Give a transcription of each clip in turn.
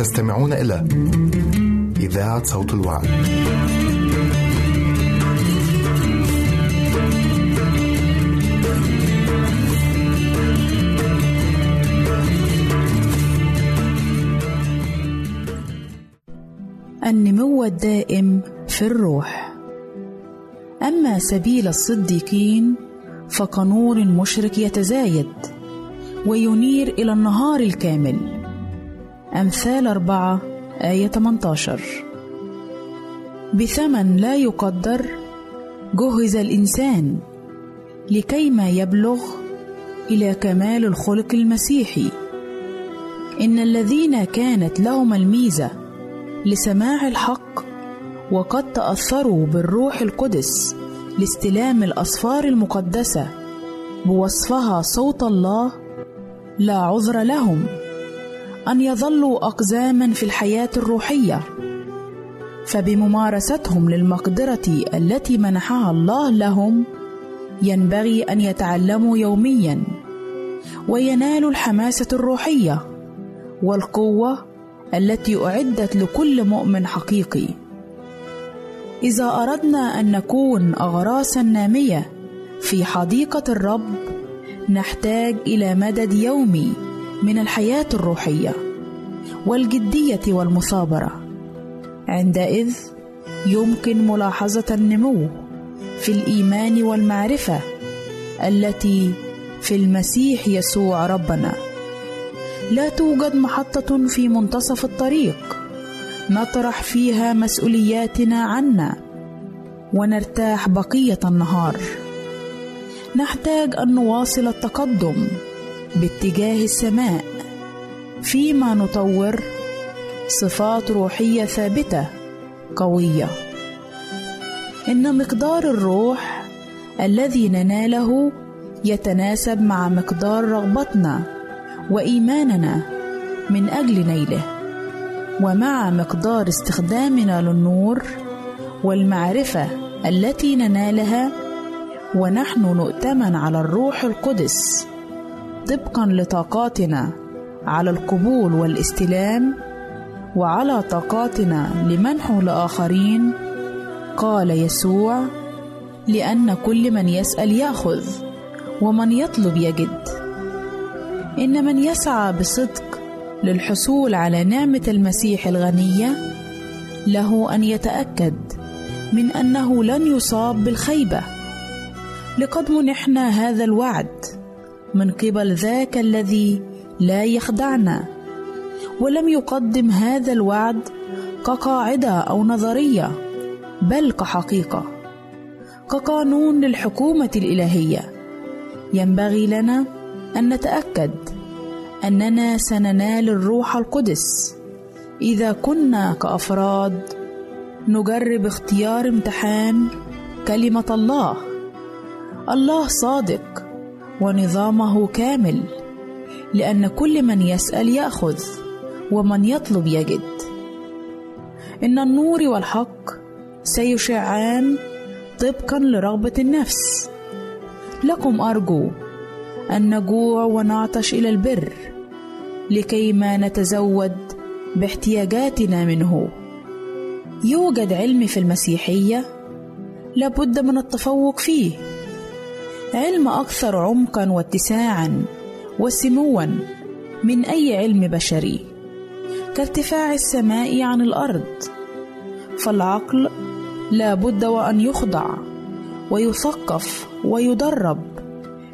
تستمعون إلى إذاعة صوت الوعد. النمو الدائم في الروح أما سبيل الصديقين فكنور مشرق يتزايد وينير إلى النهار الكامل أمثال أربعة آية 18 بثمن لا يقدر جهز الإنسان لكيما يبلغ إلى كمال الخلق المسيحي. إن الذين كانت لهم الميزة لسماع الحق وقد تأثروا بالروح القدس لاستلام الأسفار المقدسة بوصفها صوت الله لا عذر لهم. أن يظلوا أقزاما في الحياة الروحية فبممارستهم للمقدرة التي منحها الله لهم ينبغي أن يتعلموا يوميا وينالوا الحماسة الروحية والقوة التي أعدت لكل مؤمن حقيقي. إذا أردنا أن نكون اغراسا نامية في حديقة الرب نحتاج إلى مدد يومي من الحياة الروحية والجدية والمثابرة. عندئذ يمكن ملاحظة النمو في الإيمان والمعرفة التي في المسيح يسوع ربنا. لا توجد محطة في منتصف الطريق نطرح فيها مسؤولياتنا عنا ونرتاح بقية النهار. نحتاج أن نواصل التقدم باتجاه السماء فيما نطور صفات روحية ثابتة قوية. إن مقدار الروح الذي نناله يتناسب مع مقدار رغبتنا وإيماننا من أجل نيله ومع مقدار استخدامنا للنور والمعرفة التي ننالها ونحن نؤتمن على الروح القدس. طبقا لطاقاتنا على القبول والاستلام وعلى طاقاتنا لمنحه لاخرين قال يسوع لأن كل من يسأل يأخذ ومن يطلب يجد. إن من يسعى بصدق للحصول على نعمة المسيح الغنية له أن يتأكد من أنه لن يصاب بالخيبة. لقد منحنا هذا الوعد من قبل ذاك الذي لا يخدعنا. ولم يقدم هذا الوعد كقاعدة أو نظرية بل كحقيقة. كقانون للحكومة الإلهية. ينبغي لنا أن نتأكد أننا سننال الروح القدس. إذا كنا كأفراد نجرب اختيار امتحان كلمة الله. الله صادق. ونظامه كامل لأن كل من يسأل يأخذ ومن يطلب يجد. إن النور والحق سيشعان طبقا لرغبة النفس. لكم أرجو أن نجوع ونعطش إلى البر لكي ما نتزود باحتياجاتنا منه. يوجد علم في المسيحية لابد من التفوق فيه. علم أكثر عمقا واتساعا وسموا من أي علم بشري كارتفاع السماء عن الأرض. فالعقل لا بد وأن يخضع ويثقف ويدرب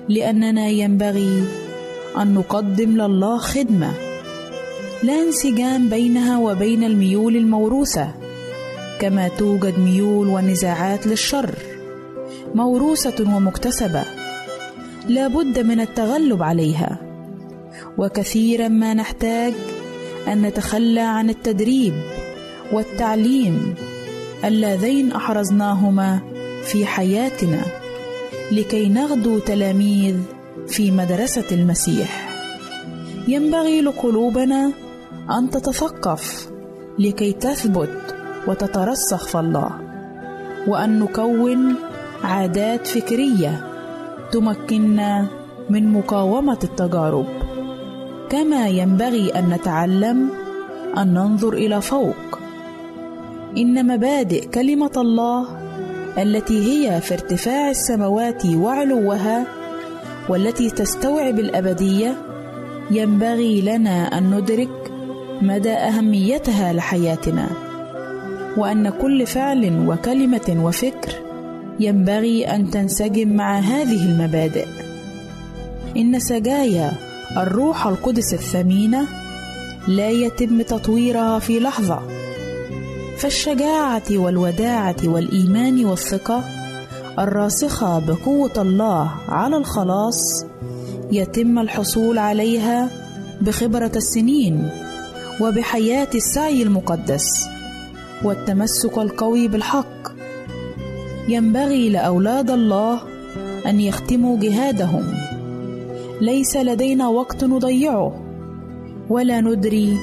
لأننا ينبغي أن نقدم لله خدمة لا انسجام بينها وبين الميول الموروثة كما توجد ميول ونزاعات للشر. موروثة ومكتسبة. لا بد من التغلب عليها. وكثيرا ما نحتاج أن نتخلى عن التدريب والتعليم اللذين أحرزناهما في حياتنا لكي نغدو تلاميذ في مدرسة المسيح. ينبغي لقلوبنا أن تتثقف لكي تثبت وتترسخ في الله وأن نكون عادات فكرية تمكننا من مقاومة التجارب. كما ينبغي أن نتعلم أن ننظر إلى فوق. إن مبادئ كلمة الله التي هي في ارتفاع السماوات وعلوها والتي تستوعب الأبدية ينبغي لنا أن ندرك مدى أهميتها لحياتنا وأن كل فعل وكلمة وفكر ينبغي أن تنسجم مع هذه المبادئ. إن سجايا الروح القدس الثمينة لا يتم تطويرها في لحظة. فالشجاعة والوداعة والإيمان والثقة الراسخة بقوة الله على الخلاص يتم الحصول عليها بخبرة السنين وبحياة السعي المقدس والتمسك القوي بالحق. ينبغي لأولاد الله أن يختموا جهادهم. ليس لدينا وقت نضيعه. ولا ندري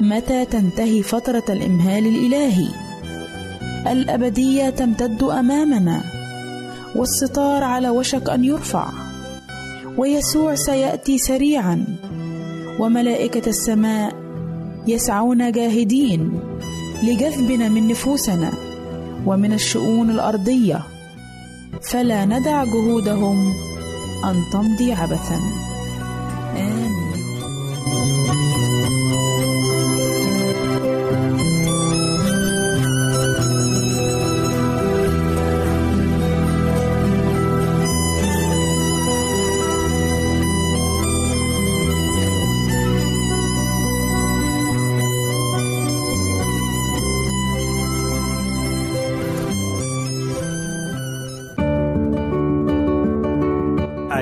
متى تنتهي فترة الإمهال الإلهي. الأبدية تمتد أمامنا. والستار على وشك أن يرفع. ويسوع سيأتي سريعا. وملائكة السماء يسعون جاهدين لجذبنا من نفوسنا. ومن الشؤون الأرضية فلا ندع جهودهم أن تمضي عبثا. آمين.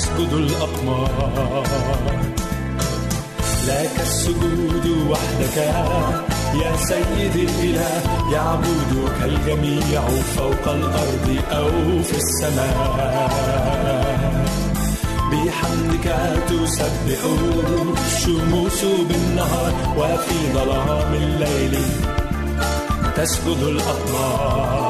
تسجد الأقمار. لك السجود وحدك. يا سيد الإله يعبدك الجميع فوق الأرض أو في السماء. بحمدك تسبح الشموس بالنهار وفي ظلام الليل تسجد الأقمار.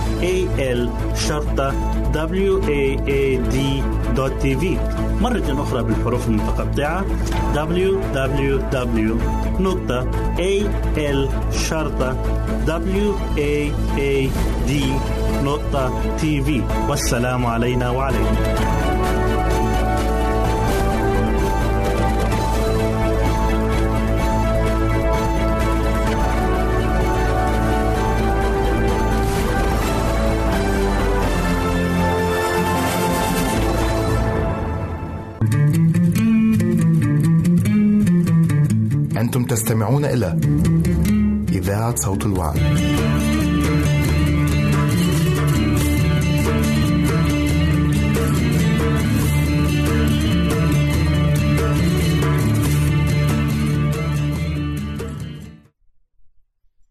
www.al waad.tv مرة أخرى بالحروف المتقطعة. Www.al-waad.tv والسلام علينا وعليكم. تستمعون إلى إذاعة صوت الوعي.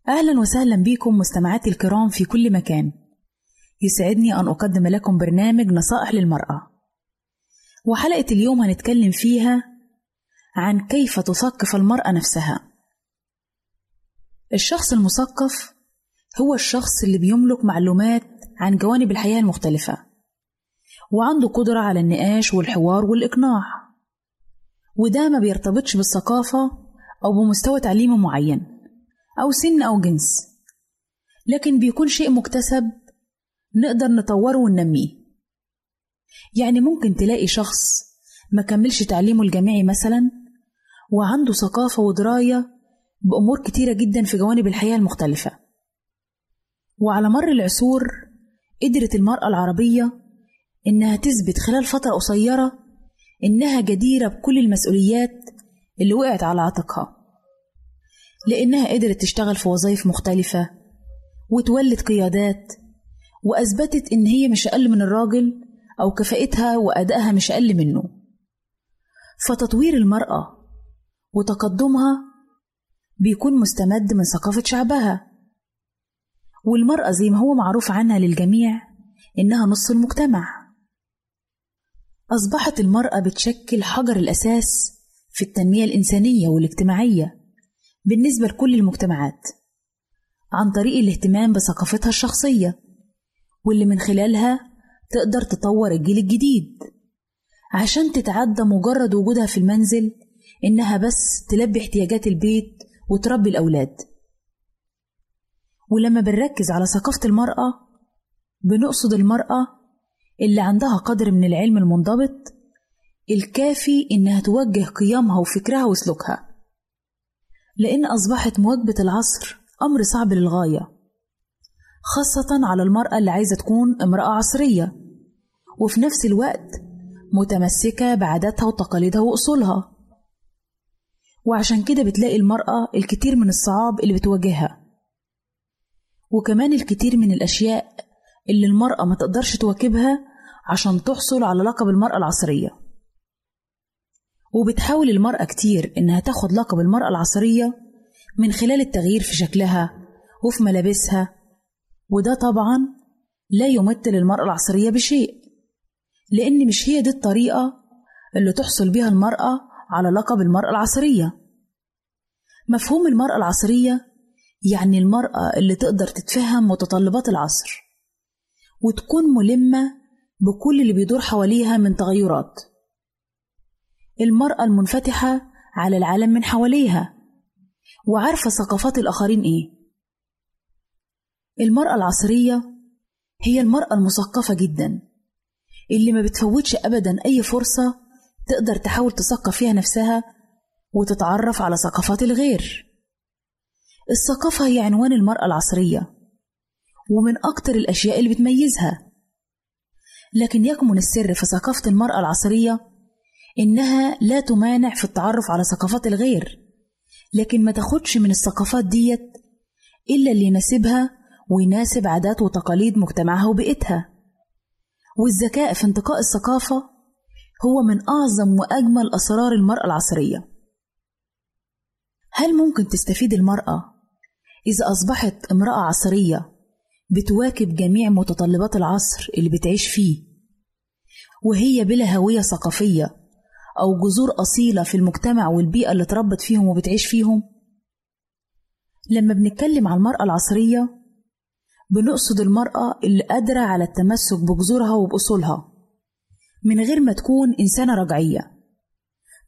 أهلا وسهلا بكم مستمعاتي الكرام في كل مكان يسعدني أن أقدم لكم برنامج نصائح للمرأة وحلقة اليوم هنتكلم فيها عن كيف تثقف المرأة نفسها. الشخص المثقف هو الشخص اللي بيملك معلومات عن جوانب الحياة المختلفة وعنده قدرة على النقاش والحوار والإقناع وده ما بيرتبطش بالثقافة أو بمستوى تعليمي معين أو سن أو جنس لكن بيكون شيء مكتسب نقدر نطوره وننميه. يعني ممكن تلاقي شخص ما كملش تعليمه الجامعي مثلا وعنده ثقافة ودراية بأمور كتيرة جدا في جوانب الحياة المختلفة. وعلى مر العصور قدرت المرأة العربية إنها تثبت خلال فترة قصيرة إنها جديرة بكل المسؤوليات اللي وقعت على عاتقها لأنها قدرت تشتغل في وظائف مختلفة وتولد قيادات وأثبتت إن هي مش أقل من الراجل أو كفاءتها وأدائها مش أقل منه. فتطوير المرأة وتقدمها بيكون مستمد من ثقافة شعبها. والمرأة زي ما هو معروف عنها للجميع إنها نص المجتمع. أصبحت المرأة بتشكل حجر الأساس في التنمية الإنسانية والاجتماعية بالنسبة لكل المجتمعات عن طريق الاهتمام بثقافتها الشخصية واللي من خلالها تقدر تطور الجيل الجديد عشان تتعدى مجرد وجودها في المنزل إنها بس تلبي احتياجات البيت وتربي الأولاد. ولما بنركز على ثقافة المرأة بنقصد المرأة اللي عندها قدر من العلم المنضبط الكافي إنها توجه قيمها وفكرها وسلوكها. لأن أصبحت مواكبة العصر أمر صعب للغاية خاصة على المرأة اللي عايزة تكون امرأة عصرية وفي نفس الوقت متمسكة بعاداتها وتقاليدها وأصولها. وعشان كده بتلاقي المرأة الكتير من الصعاب اللي بتواجهها. وكمان الكتير من الأشياء اللي المرأة ما تقدرش تواكبها عشان تحصل على لقب المرأة العصرية. وبتحاول المرأة كتير إنها تاخد لقب المرأة العصرية من خلال التغيير في شكلها وفي ملابسها. وده طبعا لا يمثل المرأة العصرية بشيء لأن مش هي دي الطريقة اللي تحصل بيها المرأة على لقب المرأة العصرية. مفهوم المرأة العصرية يعني المرأة اللي تقدر تتفهم متطلبات العصر وتكون ملمة بكل اللي بيدور حواليها من تغيرات. المرأة المنفتحة على العالم من حواليها وعارفة ثقافات الآخرين إيه. المرأة العصرية هي المرأة المثقفة جدا اللي ما بتفوتش أبدا أي فرصة تقدر تحاول تثقف فيها نفسها وتتعرف على ثقافات الغير. الثقافة هي عنوان المرأة العصرية ومن أكتر الأشياء اللي بتميزها. لكن يكمن السر في ثقافة المرأة العصرية إنها لا تمانع في التعرف على ثقافات الغير. لكن ما تاخدش من الثقافات ديت إلا اللي يناسبها ويناسب عادات وتقاليد مجتمعها وبيئتها. والذكاء في انتقاء الثقافة هو من أعظم وأجمل أسرار المرأة العصرية. هل ممكن تستفيد المرأة؟ إذا أصبحت امرأة عصرية بتواكب جميع متطلبات العصر اللي بتعيش فيه. وهي بلا هوية ثقافية أو جذور أصيلة في المجتمع والبيئة اللي اتربت فيهم وبتعيش فيهم. لما بنتكلم عن المرأة العصرية بنقصد المرأة اللي قادرة على التمسك بجذورها وبأصولها من غير ما تكون إنسانة رجعية.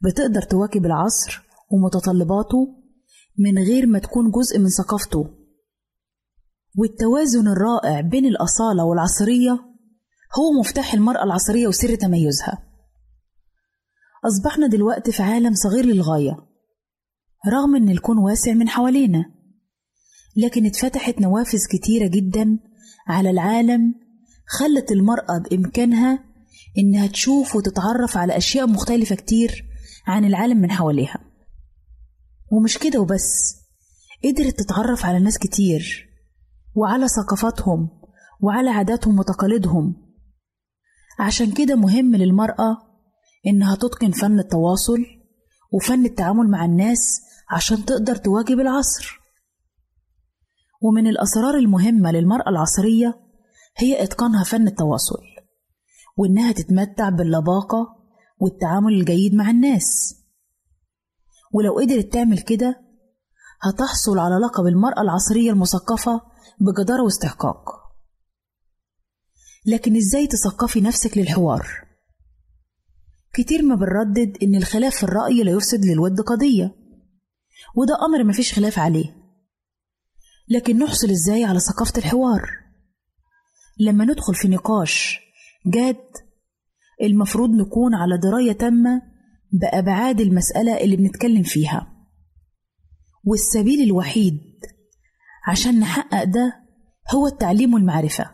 بتقدر تواكب العصر ومتطلباته من غير ما تكون جزء من ثقافته. والتوازن الرائع بين الأصالة والعصرية هو مفتاح المرأة العصرية وسر تميزها. أصبحنا دلوقتي في عالم صغير للغاية رغم إن الكون واسع من حوالينا لكن اتفتحت نوافذ كتيرة جدا على العالم خلت المرأة بإمكانها إنها تشوف وتتعرف على أشياء مختلفة كتير عن العالم من حواليها. ومش كده وبس. قدرت تتعرف على ناس كتير وعلى ثقافاتهم وعلى عاداتهم وتقاليدهم. عشان كده مهم للمرأة إنها تتقن فن التواصل وفن التعامل مع الناس عشان تقدر تواكب العصر. ومن الأسرار المهمة للمرأة العصرية هي إتقانها فن التواصل وإنها تتمتع باللباقة والتعامل الجيد مع الناس. ولو قدرت تعمل كده هتحصل على لقب المرأة العصرية المثقفة بجدارة واستحقاق. لكن إزاي تثقفي نفسك للحوار؟ كتير ما بنردد إن الخلاف في الرأي لا يفسد للود قضية وده أمر مفيش خلاف عليه. لكن نحصل إزاي على ثقافة الحوار؟ لما ندخل في نقاش جاد المفروض نكون على دراية تامة بأبعاد المسألة اللي بنتكلم فيها. والسبيل الوحيد عشان نحقق ده هو التعليم والمعرفة.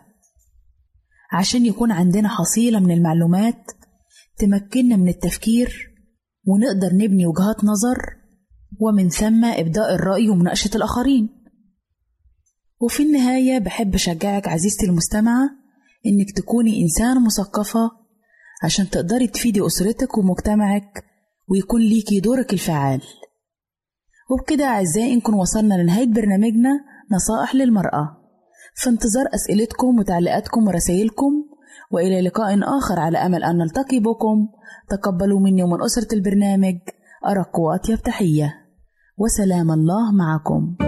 عشان يكون عندنا حصيلة من المعلومات تمكننا من التفكير ونقدر نبني وجهات نظر ومن ثم إبداء الرأي ومناقشة الآخرين. وفي النهاية بحب أشجعك عزيزتي المستمعة إنك تكوني إنسانة مثقفة عشان تقدري تفيدي أسرتك ومجتمعك ويكون ليكي دورك الفعال. وبكده أعزائي نكون وصلنا لنهاية برنامجنا نصائح للمرأة. في انتظار أسئلتكم وتعليقاتكم ورسائلكم وإلى لقاء آخر على أمل أن نلتقي بكم. تقبلوا مني ومن أسرة البرنامج أرق وأطيب تحية. وسلام الله معكم.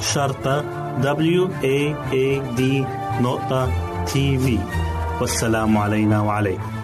شرطة W A A D نقطة TV والسلام علينا وعليكم.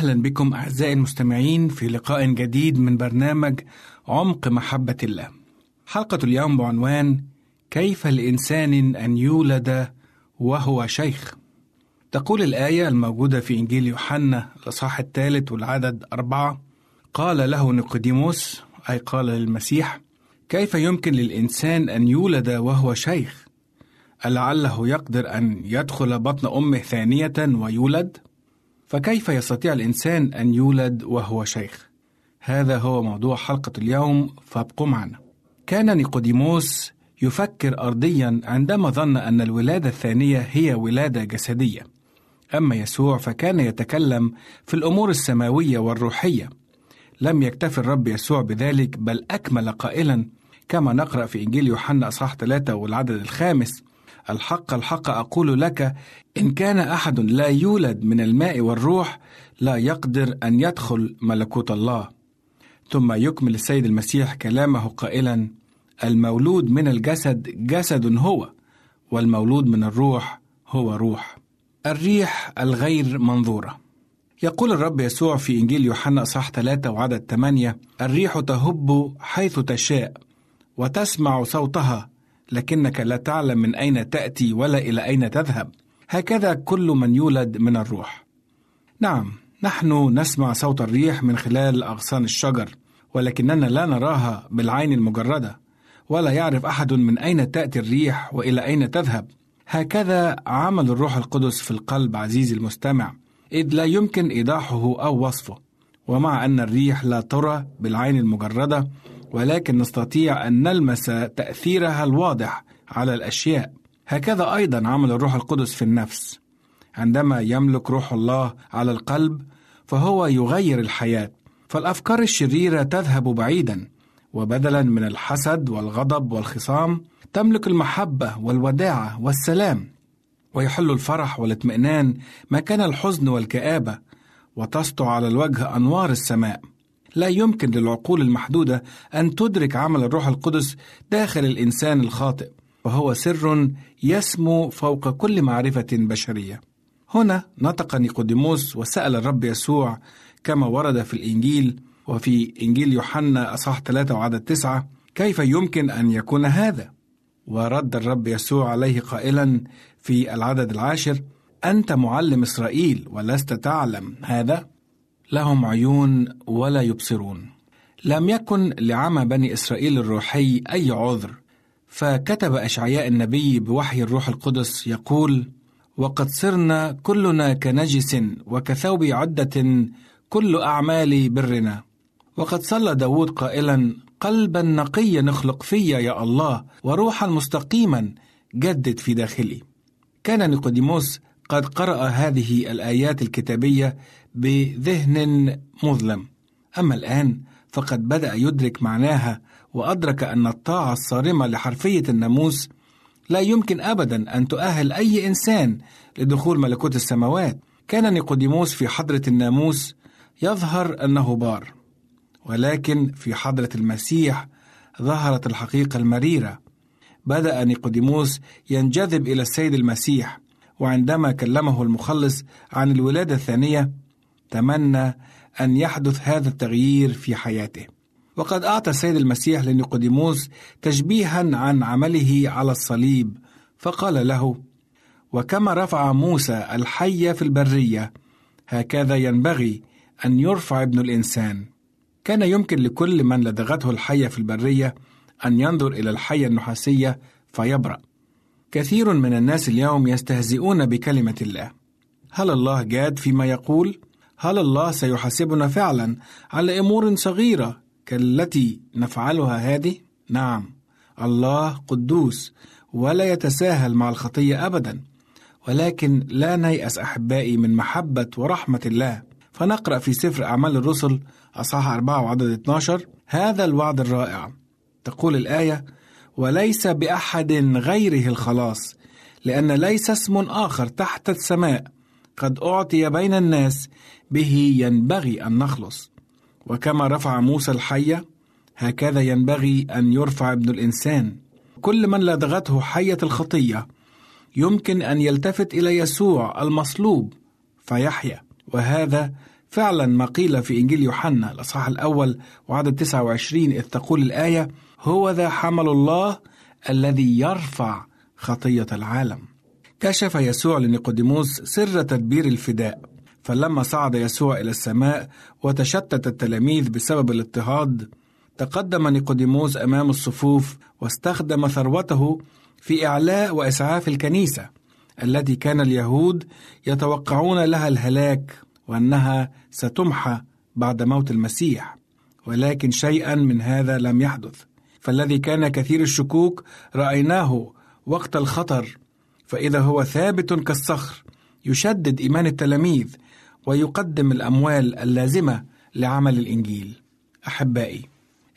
أهلا بكم أعزائي المستمعين في لقاء جديد من برنامج عمق محبة الله. حلقة اليوم بعنوان كيف لإنسان أن يولد وهو شيخ؟ تقول الآية الموجودة في إنجيل يوحنا الإصحاح الثالث والعدد أربعة: قال له نيقوديموس أي قال للمسيح: كيف يمكن للإنسان أن يولد وهو شيخ؟ ألعله يقدر أن يدخل بطن أمه ثانية ويولد؟ فكيف يستطيع الإنسان أن يولد وهو شيخ؟ هذا هو موضوع حلقة اليوم فابقوا معنا. كان نيقوديموس يفكر أرضيا عندما ظن أن الولادة الثانية هي ولادة جسدية. أما يسوع فكان يتكلم في الأمور السماوية والروحية. لم يكتف الرب يسوع بذلك بل أكمل قائلا كما نقرأ في إنجيل يوحنا أصحاح 3 والعدد الخامس الحق الحق أقول لك إن كان أحد لا يولد من الماء والروح لا يقدر أن يدخل ملكوت الله. ثم يكمل السيد المسيح كلامه قائلا: المولود من الجسد جسد هو، والمولود من الروح هو روح. الريح الغير منظورة. يقول الرب يسوع في إنجيل يوحنا أصحاح 3 وعدد 8: الريح تهب حيث تشاء وتسمع صوتها لكنك لا تعلم من أين تأتي ولا إلى أين تذهب. هكذا كل من يولد من الروح. نعم، نحن نسمع صوت الريح من خلال أغصان الشجر، ولكننا لا نراها بالعين المجردة، ولا يعرف أحد من أين تأتي الريح وإلى أين تذهب. هكذا عمل الروح القدس في القلب عزيزي المستمع، إذ لا يمكن إيضاحه أو وصفه. ومع أن الريح لا ترى بالعين المجردة، ولكن نستطيع أن نلمس تأثيرها الواضح على الأشياء. هكذا أيضا عمل الروح القدس في النفس. عندما يملك روح الله على القلب فهو يغير الحياة، فالأفكار الشريرة تذهب بعيدا، وبدلا من الحسد والغضب والخصام تملك المحبة والوداعة والسلام، ويحل الفرح والاطمئنان مكان الحزن والكآبة، وتسطع على الوجه أنوار السماء. لا يمكن للعقول المحدودة أن تدرك عمل الروح القدس داخل الإنسان الخاطئ، وهو سر يسمو فوق كل معرفة بشرية. هنا نطق نيقوديموس وسأل الرب يسوع كما ورد في الإنجيل وفي إنجيل يوحنا أصحاح 3 وعدد 9 كيف يمكن أن يكون هذا؟ ورد الرب يسوع عليه قائلا في العدد العاشر أنت معلم إسرائيل ولست تعلم هذا؟ لهم عيون ولا يبصرون. لم يكن لعمى بني إسرائيل الروحي أي عذر. فكتب أشعياء النبي بوحي الروح القدس يقول وقد صرنا كلنا كنجس وكثوب عدة كل أعمال برنا. وقد صلى داود قائلا قلبا نقيا اخلق في يا الله وروحا مستقيما جدد في داخلي كان نيقوديموس قد قرأ هذه الآيات الكتابية بذهن مظلم. أما الآن فقد بدأ يدرك معناها وأدرك أن الطاعة الصارمة لحرفية الناموس لا يمكن أبدا أن تؤهل أي إنسان لدخول ملكوت السماوات. كان نيقوديموس في حضرة الناموس يظهر أنه بار ولكن في حضرة المسيح ظهرت الحقيقة المريرة. بدأ نيقوديموس ينجذب إلى السيد المسيح وعندما كلمه المخلص عن الولادة الثانية تمنى أن يحدث هذا التغيير في حياته. وقد أعطى السيد المسيح لنيقوديموس تشبيها عن عمله على الصليب فقال له وكما رفع موسى الحية في البرية هكذا ينبغي أن يرفع ابن الإنسان. كان يمكن لكل من لدغته الحية في البرية أن ينظر إلى الحية النحاسية فيبرأ. كثير من الناس اليوم يستهزئون بكلمة الله. هل الله جاد فيما يقول؟ هل الله سيحاسبنا فعلا على أمور صغيرة كالتي نفعلها هذه؟ نعم، الله قدوس ولا يتساهل مع الخطية ابدا، ولكن لا نيأس أحبائي من محبة ورحمة الله، فنقرأ في سفر أعمال الرسل أصحاح 4 وعدد 12 هذا الوعد الرائع. تقول الآية: وليس بأحد غيره الخلاص، لأن ليس اسم آخر تحت السماء. قد أعطي بين الناس به ينبغي أن نخلص. وكما رفع موسى الحية هكذا ينبغي أن يرفع ابن الإنسان. كل من لدغته حية الخطية يمكن أن يلتفت إلى يسوع المصلوب فيحيا. وهذا فعلا ما قيل في إنجيل يوحنا الأصحاح الأول وعدد 29 إذ تقول الآية هو ذا حمل الله الذي يرفع خطية العالم. كشف يسوع لنيقوديموس سر تدبير الفداء. فلما صعد يسوع إلى السماء وتشتت التلاميذ بسبب الاضطهاد تقدم نيقوديموس أمام الصفوف واستخدم ثروته في إعلاء وإسعاف الكنيسة التي كان اليهود يتوقعون لها الهلاك وأنها ستمحى بعد موت المسيح. ولكن شيئا من هذا لم يحدث. فالذي كان كثير الشكوك رأيناه وقت الخطر فإذا هو ثابت كالصخر يشدد إيمان التلاميذ ويقدم الأموال اللازمة لعمل الإنجيل. أحبائي،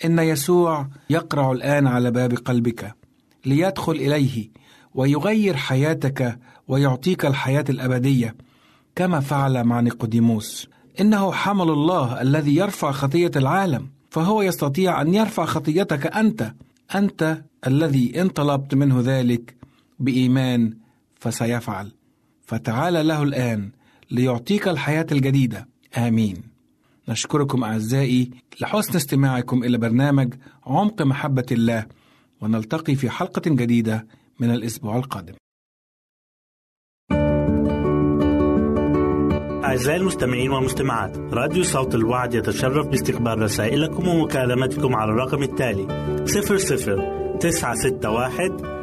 إن يسوع يقرع الآن على باب قلبك ليدخل إليه ويغير حياتك ويعطيك الحياة الأبدية كما فعل مع نيقوديموس. إنه حمل الله الذي يرفع خطية العالم، فهو يستطيع أن يرفع خطيتك أنت، أنت الذي إن طلبت منه ذلك بإيمان فسيفعل. فتعال له الآن ليعطيك الحياة الجديدة. آمين. نشكركم أعزائي لحسن استماعكم إلى برنامج عمق محبة الله ونلتقي في حلقة جديدة من الأسبوع القادم. أعزائي المستمعين والمستمعات راديو صوت الوعد يتشرف باستقبال رسائلكم ومكالمتكم على الرقم التالي 00 961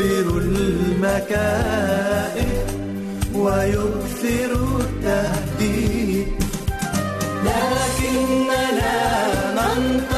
يدبر المكائد ويكثر التهديد. لكننا ننتظر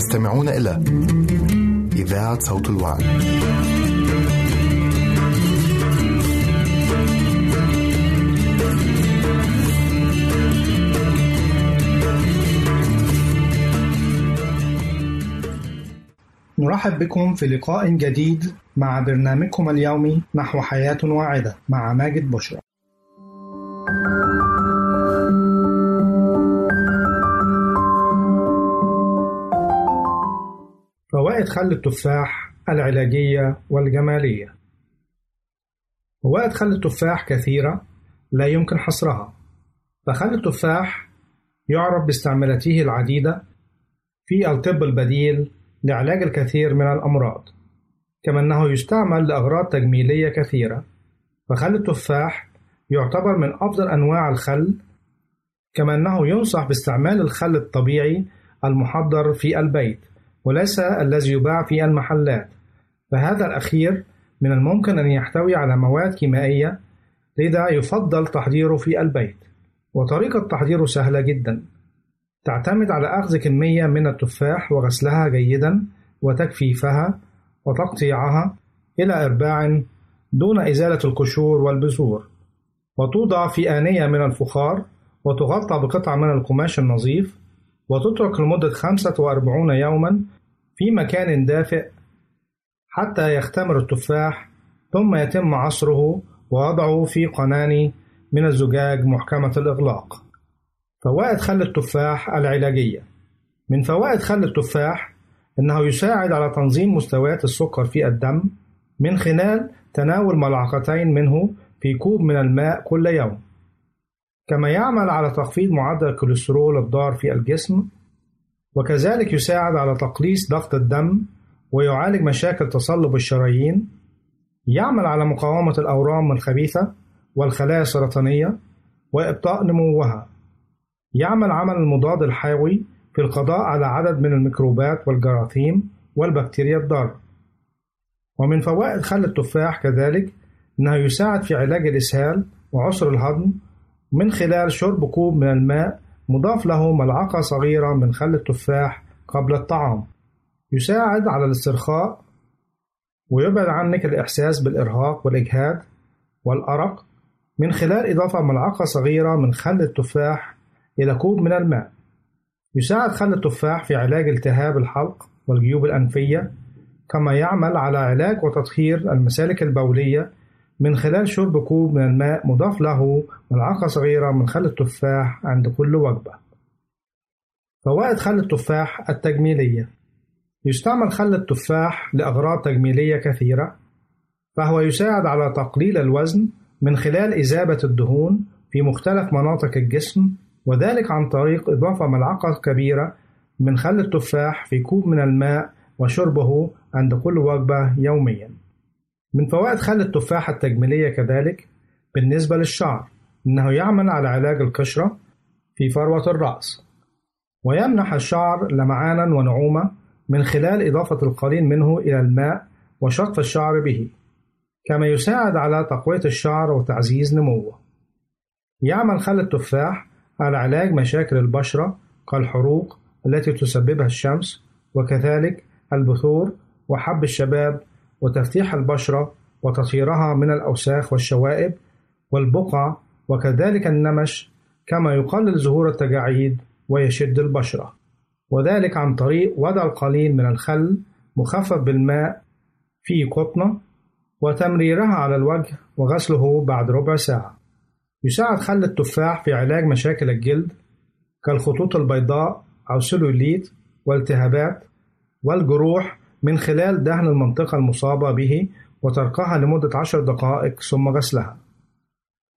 تستمعون إلى إذاعة صوت الوعد. نرحب بكم في لقاء جديد مع برنامجكم اليومي نحو حياة واعدة مع ماجد بشرى. فوائد خل التفاح العلاجية والجمالية. فوائد خل التفاح كثيرة لا يمكن حصرها. فخل التفاح يعرف باستعمالاته العديدة في الطب البديل لعلاج الكثير من الأمراض كما أنه يستعمل لأغراض تجميلية كثيرة. فخل التفاح يعتبر من أفضل أنواع الخل كما أنه ينصح باستعمال الخل الطبيعي المحضر في البيت. وليس الذي يباع في المحلات. فهذا الأخير من الممكن أن يحتوي على مواد كيميائية لذا يفضل تحضيره في البيت. وطريقة تحضيره سهلة جدا. تعتمد على أخذ كمية من التفاح وغسلها جيدا وتجفيفها وتقطيعها إلى إرباع دون إزالة القشور والبذور. وتوضع في آنية من الفخار وتغطى بقطعة من القماش النظيف وتترك لمدة 45 يوما في مكان دافئ حتى يختمر التفاح ثم يتم عصره ووضعه في قناني من الزجاج محكمة الإغلاق. فوائد خل التفاح العلاجية من فوائد خل التفاح أنه يساعد على تنظيم مستويات السكر في الدم من خلال تناول ملعقتين منه في كوب من الماء كل يوم. كما يعمل على تخفيض معدل الكوليسترول الضار في الجسم وكذلك يساعد على تقليص ضغط الدم ويعالج مشاكل تصلب الشرايين. يعمل على مقاومة الأورام الخبيثة والخلايا السرطانية وإبطاء نموها. يعمل عمل المضاد الحيوي في القضاء على عدد من الميكروبات والجراثيم والبكتيريا الضارة. ومن فوائد خل التفاح كذلك أنه يساعد في علاج الإسهال وعسر الهضم من خلال شرب كوب من الماء مضاف له ملعقة صغيرة من خل التفاح قبل الطعام. يساعد على الاسترخاء ويبعد عنك الإحساس بالإرهاق والإجهاد والأرق. من خلال إضافة ملعقة صغيرة من خل التفاح إلى كوب من الماء. يساعد خل التفاح في علاج التهاب الحلق والجيوب الأنفية كما يعمل على علاج وتطهير المسالك البولية من خلال شرب كوب من الماء مضاف له ملعقة صغيرة من خل التفاح عند كل وجبة. فوائد خل التفاح التجميلية يستعمل خل التفاح لأغراض تجميلية كثيرة، فهو يساعد على تقليل الوزن من خلال إذابة الدهون في مختلف مناطق الجسم وذلك عن طريق إضافة ملعقة كبيرة من خل التفاح في كوب من الماء وشربه عند كل وجبة يومياً. من فوائد خل التفاح التجميلية كذلك بالنسبة للشعر إنه يعمل على علاج القشرة في فروة الرأس ويمنح الشعر لمعانا ونعومة من خلال إضافة القليل منه إلى الماء وشطف الشعر به كما يساعد على تقوية الشعر وتعزيز نموه. يعمل خل التفاح على علاج مشاكل البشرة كالحروق التي تسببها الشمس وكذلك البثور وحب الشباب وتفتيح البشرة وتطهيرها من الأوساخ والشوائب والبقع وكذلك النمش كما يقلل ظهور التجاعيد ويشد البشرة. وذلك عن طريق وضع القليل من الخل مخفف بالماء في قطنة وتمريرها على الوجه وغسله بعد ربع ساعة. يساعد خل التفاح في علاج مشاكل الجلد كالخطوط البيضاء أو سلوليت والتهابات والجروح من خلال دهن المنطقة المصابة به وتركها لمدة عشر دقائق ثم غسلها.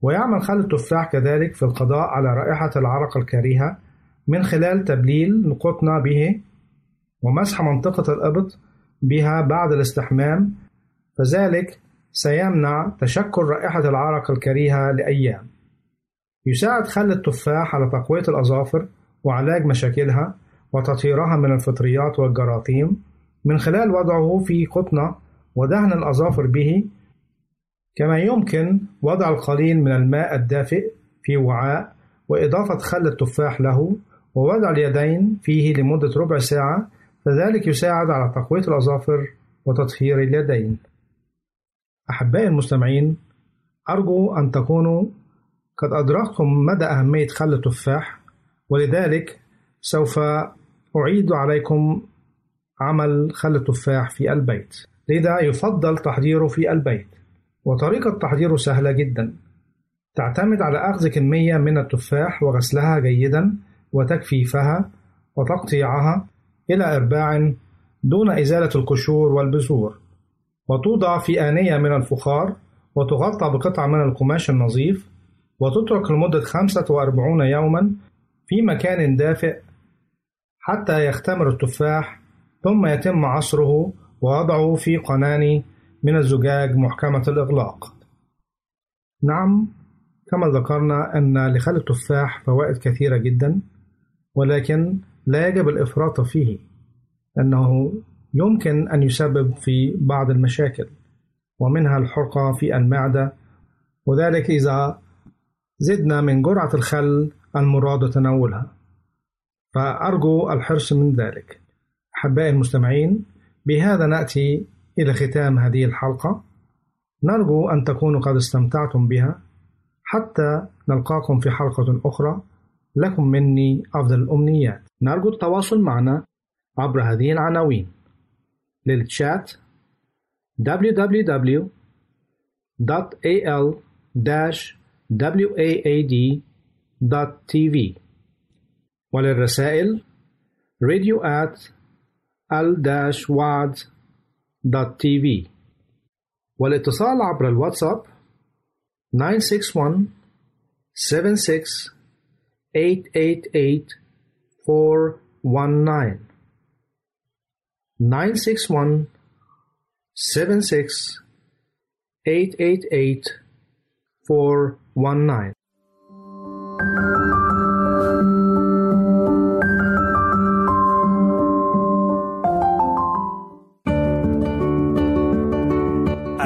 ويعمل خل التفاح كذلك في القضاء على رائحة العرق الكريهة من خلال تبليل القطنة به ومسح منطقة الإبط بها بعد الاستحمام فذلك سيمنع تشكل رائحة العرق الكريهة لأيام. يساعد خل التفاح على تقوية الأظافر وعلاج مشاكلها وتطهيرها من الفطريات والجراثيم من خلال وضعه في قطنة ودهن الأظافر به كما يمكن وضع القليل من الماء الدافئ في وعاء وإضافة خل التفاح له ووضع اليدين فيه لمدة ربع ساعة فذلك يساعد على تقوية الأظافر وتطهير اليدين. أحبائي المستمعين أرجو أن تكونوا قد أدركتم مدى أهمية خل التفاح ولذلك سوف أعيد عليكم عمل خل التفاح في البيت. لذا يفضل تحضيره في البيت. وطريقة تحضيره سهلة جدا. تعتمد على أخذ كمية من التفاح وغسلها جيدا وتجفيفها وتقطيعها إلى إرباع دون إزالة القشور والبذور. وتوضع في آنية من الفخار وتغطى بقطعة من القماش النظيف وتترك لمدة 45 يوما في مكان دافئ حتى يختمر التفاح ثم يتم عصره ووضعه في قناني من الزجاج محكمة الإغلاق. نعم كما ذكرنا أن لخل التفاح فوائد كثيرة جدا ولكن لا يجب الإفراط فيه لأنه يمكن أن يسبب في بعض المشاكل ومنها الحرقة في المعدة وذلك إذا زدنا من جرعة الخل المراد تناولها فأرجو الحرص من ذلك أحبائي المستمعين بهذا نأتي إلى ختام هذه الحلقة. نرجو أن تكونوا قد استمتعتم بها حتى نلقاكم في حلقة أخرى. لكم مني أفضل الأمنيات. نرجو التواصل معنا عبر هذه العناوين. للتشات www.al-waad.tv وللرسائل radio at al-waad.tv والاتصال عبر الواتساب 961 76 888 419 961 76 888 419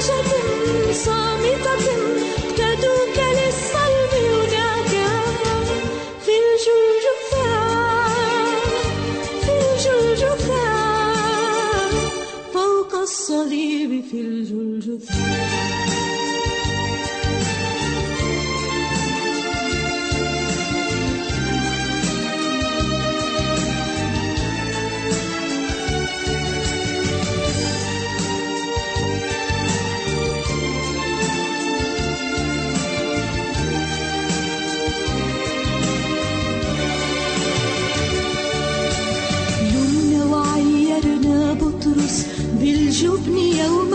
كنعجة صامتة افتدوك للصلب هناك في الجلجثة بالجبن يوم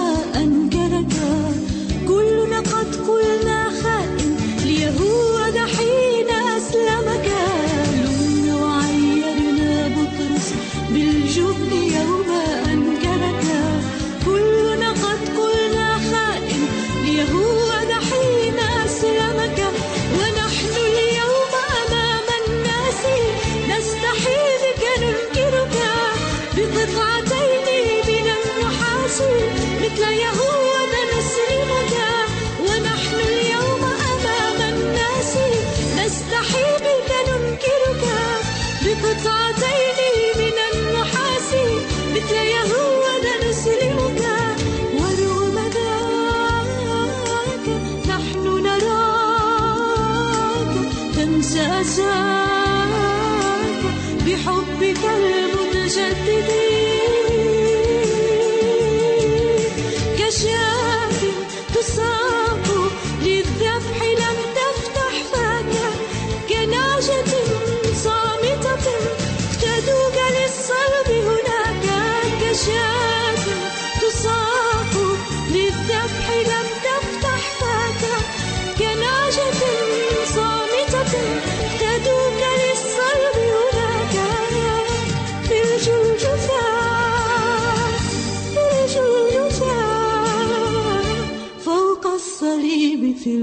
ببهجة صامتة للصلب هناك تصاق للذبح لم تفتح كناجة صامتة للصلب هناك في الجوجفة في فوق الصليب في